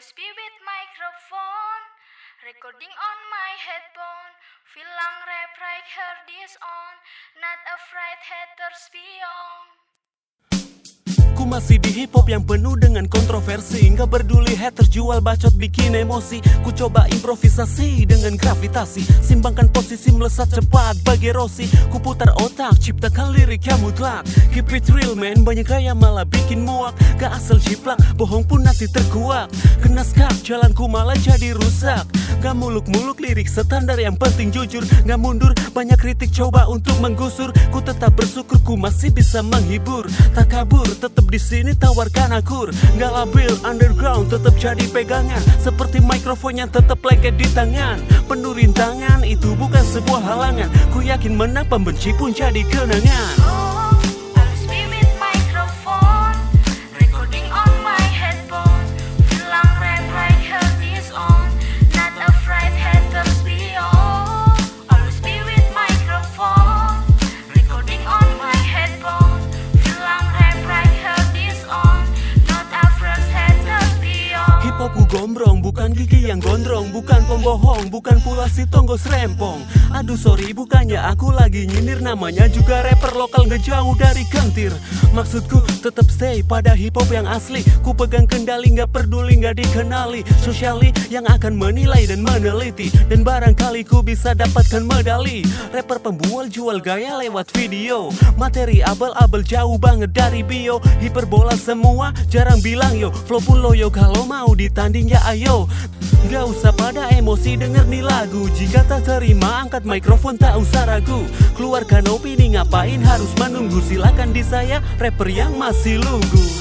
Be with microphone. Recording on my headphone. Bilang rap right here this on. Not afraid haters beyond Ku masih di hip hop yang penuh dengan kontroversi. Nggak peduli haters jual bacot bikin emosi. Ku coba improvisasi dengan gravitasi. Simbangkan posisi melesat cepat bagi Rossi. Ku putar otak ciptakan lirik yang mutlak. Keep it real man. Banyak gaya malah bikin muak. Gak asal jiplak bohong pun nanti terkuak. Kena skak jalanku malah jadi rusak Gak muluk-muluk lirik standar yang penting jujur. Gak mundur banyak kritik coba untuk menggusur. Ku tetap bersyukur ku masih bisa menghibur. Tak kabur tetap di sini tawarkan akur. Gak labil underground tetap jadi pegangan. Seperti mikrofonnya tetap lengket di tangan. Penuh rintangan itu bukan sebuah halangan. Ku yakin menang pembenci pun jadi kenangan gombrong, bukan gigi yang gondrong Bukan pembohong, bukan pula si tonggos rempong Aduh sorry bukannya aku lagi nyindir Namanya juga rapper lokal gak jauh dari kentir Maksudku tetap stay pada hip hop yang asli. Ku pegang kendali gak peduli gak dikenali. Sosiali yang akan menilai dan meneliti. Dan barangkali ku bisa dapatkan medali. Rapper pembual jual gaya lewat video. Materi abal-abal jauh banget dari bio. Hiperbola semua jarang bilang yo Flow pun loyo kalau mau ditanding ya ayo Gak usah pada emosi denger nih lagu. Jika tak terima angkat mikrofon tak usah ragu. Keluarkan opini ngapain harus menunggu? Silakan di saya rapper yang masih lugu